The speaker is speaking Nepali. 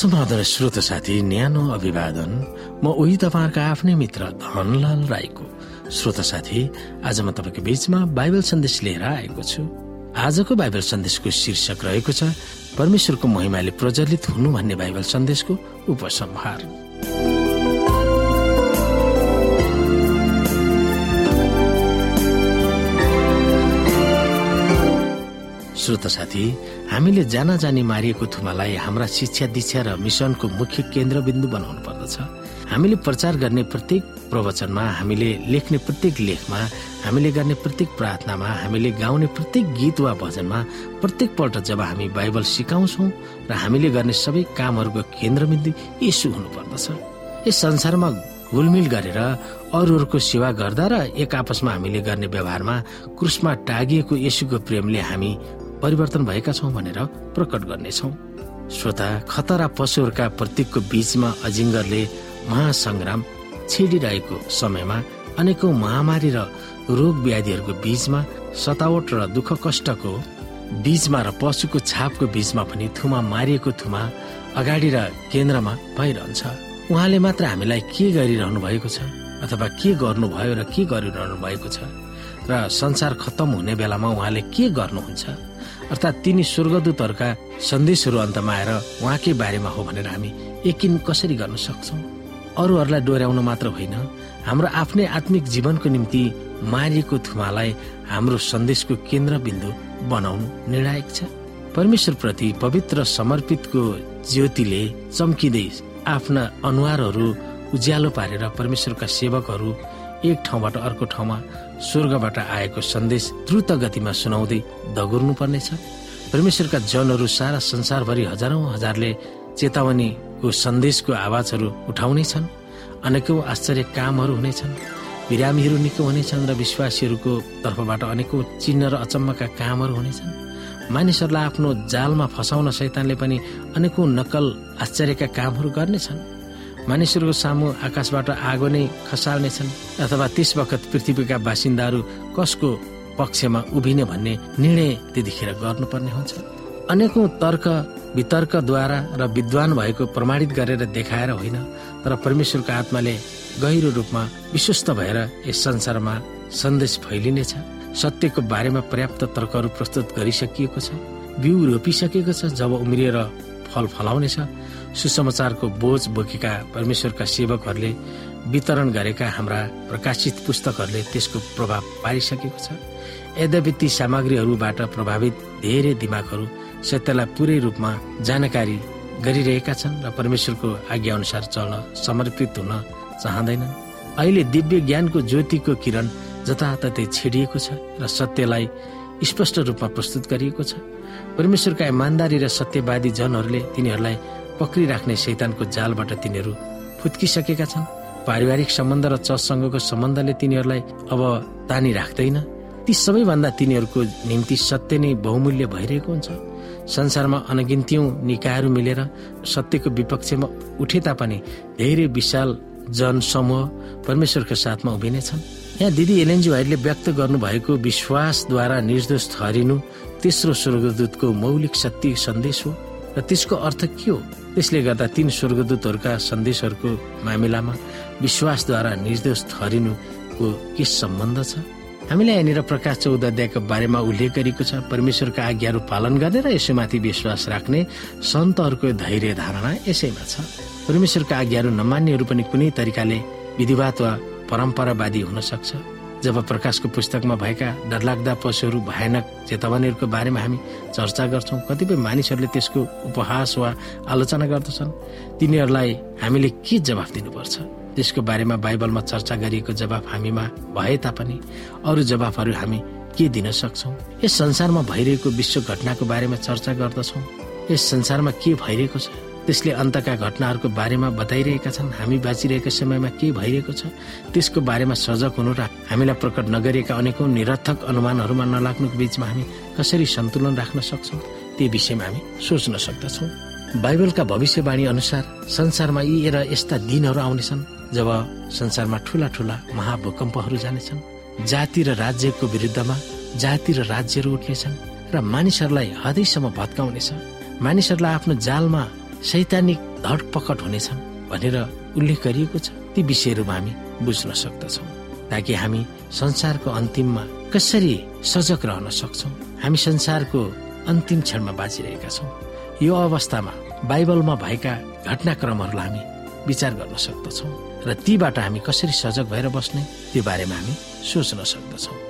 समाधान श्रोत साथी न्यानो अभिवादन। म उही तपाईँहरूको आफ्नै मित्र धनलाल राईको। श्रोत साथी आज म तपाईँको बीचमा बाइबल सन्देश लिएर आएको छु। आजको बाइबल सन्देशको शीर्षक रहेको छ परमेश्वरको महिमाले प्रज्वलित हुनु भन्ने बाइबल सन्देशको उपसंहार। श्रोत साथी हामीले जाना जानी मारिएको थुमालाई हाम्रा शिक्षा दीक्षा र मिसनको मुख्य केन्द्रबिन्दु बनाउनु पर्दछ हामीले प्रचार गर्ने प्रत्येक प्रवचनमा हामीले लेख्ने प्रत्येक लेखमा हामीले गर्ने प्रत्येक प्रार्थनामा हामीले गाउने प्रत्येक गीत वा भजनमा प्रत्येक पल्ट जब हामी बाइबल सिकाउँछौ र हामीले गर्ने सबै कामहरूको केन्द्रबिन्दु यसु हुनुपर्दछ। यस संसारमा घुलमिल गरेर अरूहरूको सेवा गर्दा र एक आपसमा हामीले गर्ने व्यवहारमा क्रुसमा टागिएको यसुको प्रेमले हामी परिवर्तन भएका छौँ भनेर प्रकट गर्नेछौ। श्रोता खतरा पशुहरूका प्रतीकको बीचमा अजिङ्गरले महासंग्राम छेडिरहेको समयमा अनेकौं महामारी र रोग व्याधिहरूको बीचमा सतावट र दुःख कष्टको बीचमा र पशुको छापको बीचमा पनि थुमा मारिएको थुमा अगाडि र केन्द्रमा भइरहन्छ। उहाँले मात्र हामीलाई के गरिरहनु भएको छ अथवा के गर्नुभयो र के गरिरहनु भएको छ? र संसार खत्तम हुने बेलामा उहाँले के गर्नुहुन्छ? अर्थात् तिनी स्वर्गदूतहरूका सन्देशहरू अन्तमा आएर उहाँकै बारेमा हो भनेर हामी यकिन कसरी गर्न सक्छौ? अरूहरूलाई डोर्याउन मात्र होइन हाम्रो आफ्नै आत्मिक जीवनको निम्ति मारिएको थुमालाई हाम्रो सन्देशको केन्द्रबिन्दु बनाउनु निर्णायक छ। परमेश्वर प्रति पवित्र समर्पितको ज्योतिले चम्किँदै आफ्ना अनुहारहरू उज्यालो पारेर परमेश्वरका सेवकहरू एक ठाउँबाट अर्को ठाउँमा स्वर्गबाट आएको सन्देश द्रुत गतिमा सुनाउँदै दगुर्नु पर्नेछ परमेश्वरका जनहरू सारा संसारभरि हजारौं हजारले चेतावनीको सन्देशको आवाजहरू उठाउने छन् अनेकौं आश्चर्य कामहरू हुनेछन्। बिरामीहरू निको हुनेछन् र विश्वासीहरूको तर्फबाट अनेकौं चिन्ह र अचम्मका कामहरू हुनेछन्। मानिसहरूलाई आफ्नो जालमा फसाउन शैतानले पनि अनेकौं नक्कल आश्चर्यका कामहरू गर्नेछन्। मानिसहरूको सामु आकाशबाट आगो नै खसाल्नेछन् अथवा त्यस वखत पृथ्वीका बासिन्दाहरू कसको पक्षमा उभिने भन्ने निर्णय त्यतिखेर गर्नुपर्ने हुन्छ। अनेकौं तर्क वितर्कद्वारा र विद्वान भएको प्रमाणित गरेर देखाएर होइन तर परमेश्वरको आत्माले गहिरो रूपमा विश्वस्त भएर यस संसारमा सन्देश फैलिनेछ। सत्यको बारेमा पर्याप्त तर्कहरू प्रस्तुत गरिसकिएको छ बिउ रोपिसकेको छ जब उम्रिएर फल फलाउनेछ। सुसमाचारको बोझ बोकेका परमेश्वरका सेवकहरूले वितरण गरेका हाम्रा प्रकाशित पुस्तकहरूले त्यसको प्रभाव पारिसकेको छ। यद्यपि ती सामग्रीहरूबाट प्रभावित धेरै दिमागहरू सत्यलाई पुरै रूपमा जानकारी गरिरहेका छन् र परमेश्वरको आज्ञा अनुसार चल्न समर्पित हुन चाहँदैनन् अहिले दिव्य ज्ञानको ज्योतिको किरण जताततै छेडिएको छ र सत्यलाई स्पष्ट रूपमा प्रस्तुत गरिएको छ। परमेश्वरका इमान्दारी र सत्यवादी जनहरूले तिनीहरूलाई पक्रिराख्ने शैतानको जालबाट तिनीहरू फुत्किसकेका छन्। पारिवारिक सम्बन्ध र चसँगको सम्बन्धले तिनीहरूलाई अब तानी राख्दैन ती सबैभन्दा तिनीहरूको निम्ति सत्य नै बहुमूल्य भइरहेको हुन्छ। संसारमा अनगिन्त्यौं निकायहरू मिलेर सत्यको विपक्षमा उठे तापनि धेरै विशाल जनसमूह परमेश्वरको साथमा उभिनेछन्। यहाँ दिदी एलएनजी भाइले व्यक्त गर्नुभएको विश्वासद्वारा निर्दोष ठहरिनु तेस्रो स्वर्गदूतको मौलिक सत्य सन्देश हो। र त्यसको अर्थ के हो? त्यसले गर्दा तीन स्वर्गदूतहरूका सन्देशहरूको मामिलामा विश्वासद्वारा निर्दोष ठहरिनुको के सम्बन्ध छ? हामीलाई यहाँनिर प्रकाश चौध अध्यायको बारेमा उल्लेख गरिएको छ परमेश्वरका आज्ञाहरू पालन गर्ने र यसैमाथि विश्वास राख्ने सन्तहरूको धैर्य धारणा यसैमा छ। परमेश्वरका आज्ञाहरू नमान्नेहरू पनि कुनै तरिकाले विधिवाद वा परम्परावादी हुन सक्छ। जब प्रकाशको पुस्तकमा भएका डरलाग्दा पशुहरू भयानक चेतावनीहरूको बारेमा हामी चर्चा गर्छौँ कतिपय मानिसहरूले त्यसको उपहास वा आलोचना गर्दछन्। तिनीहरूलाई हामीले के जवाफ दिनुपर्छ? त्यसको बारेमा बाइबलमा चर्चा गरिएको जवाफ हामीमा भए तापनि अरू जवाफहरू हामी के दिन सक्छौ? यस संसारमा भइरहेको विश्व घटनाको बारेमा चर्चा गर्दछौ। यस संसारमा के भइरहेको छ? त्यसले अन्तका घटनाहरूको बारेमा बताइरहेका छन्। हामी बाँचिरहेको समयमा के भइरहेको छ त्यसको बारेमा सजग हुनु र हामीलाई प्रकट नगरिएका अनेकौं निरर्थक अनुमानहरूमा नलाग्नुको बीचमा हामी कसरी सन्तुलन राख्न सक्छौँ त्यो विषयमा हामी सोच्न सक्दछौँ। बाइबलका भविष्यवाणी अनुसार संसारमा यी र यस्ता दिनहरू आउनेछन् जब संसारमा ठुला ठुला महाभूकम्पहरू जानेछन्। जाति र राज्यको विरुद्धमा जाति र राज्यहरू उठ्नेछन् र मानिसहरूलाई हदैसम्म भत्काउनेछ मानिसहरूलाई आफ्नो जालमा सैद्धान्तिक धडपकड हुनेछन् भनेर उल्लेख गरिएको छ। ती विषयहरूमा हामी बुझ्न सक्दछौँ ताकि हामी संसारको अन्तिममा कसरी सजग रहन सक्छौँ। हामी संसारको अन्तिम क्षणमा बाँचिरहेका छौँ। यो अवस्थामा बाइबलमा भएका घटनाक्रमहरूलाई हामी विचार गर्न सक्दछौँ र तीबाट हामी कसरी सजग भएर बस्ने त्यो बारेमा हामी सोच्न सक्दछौँ।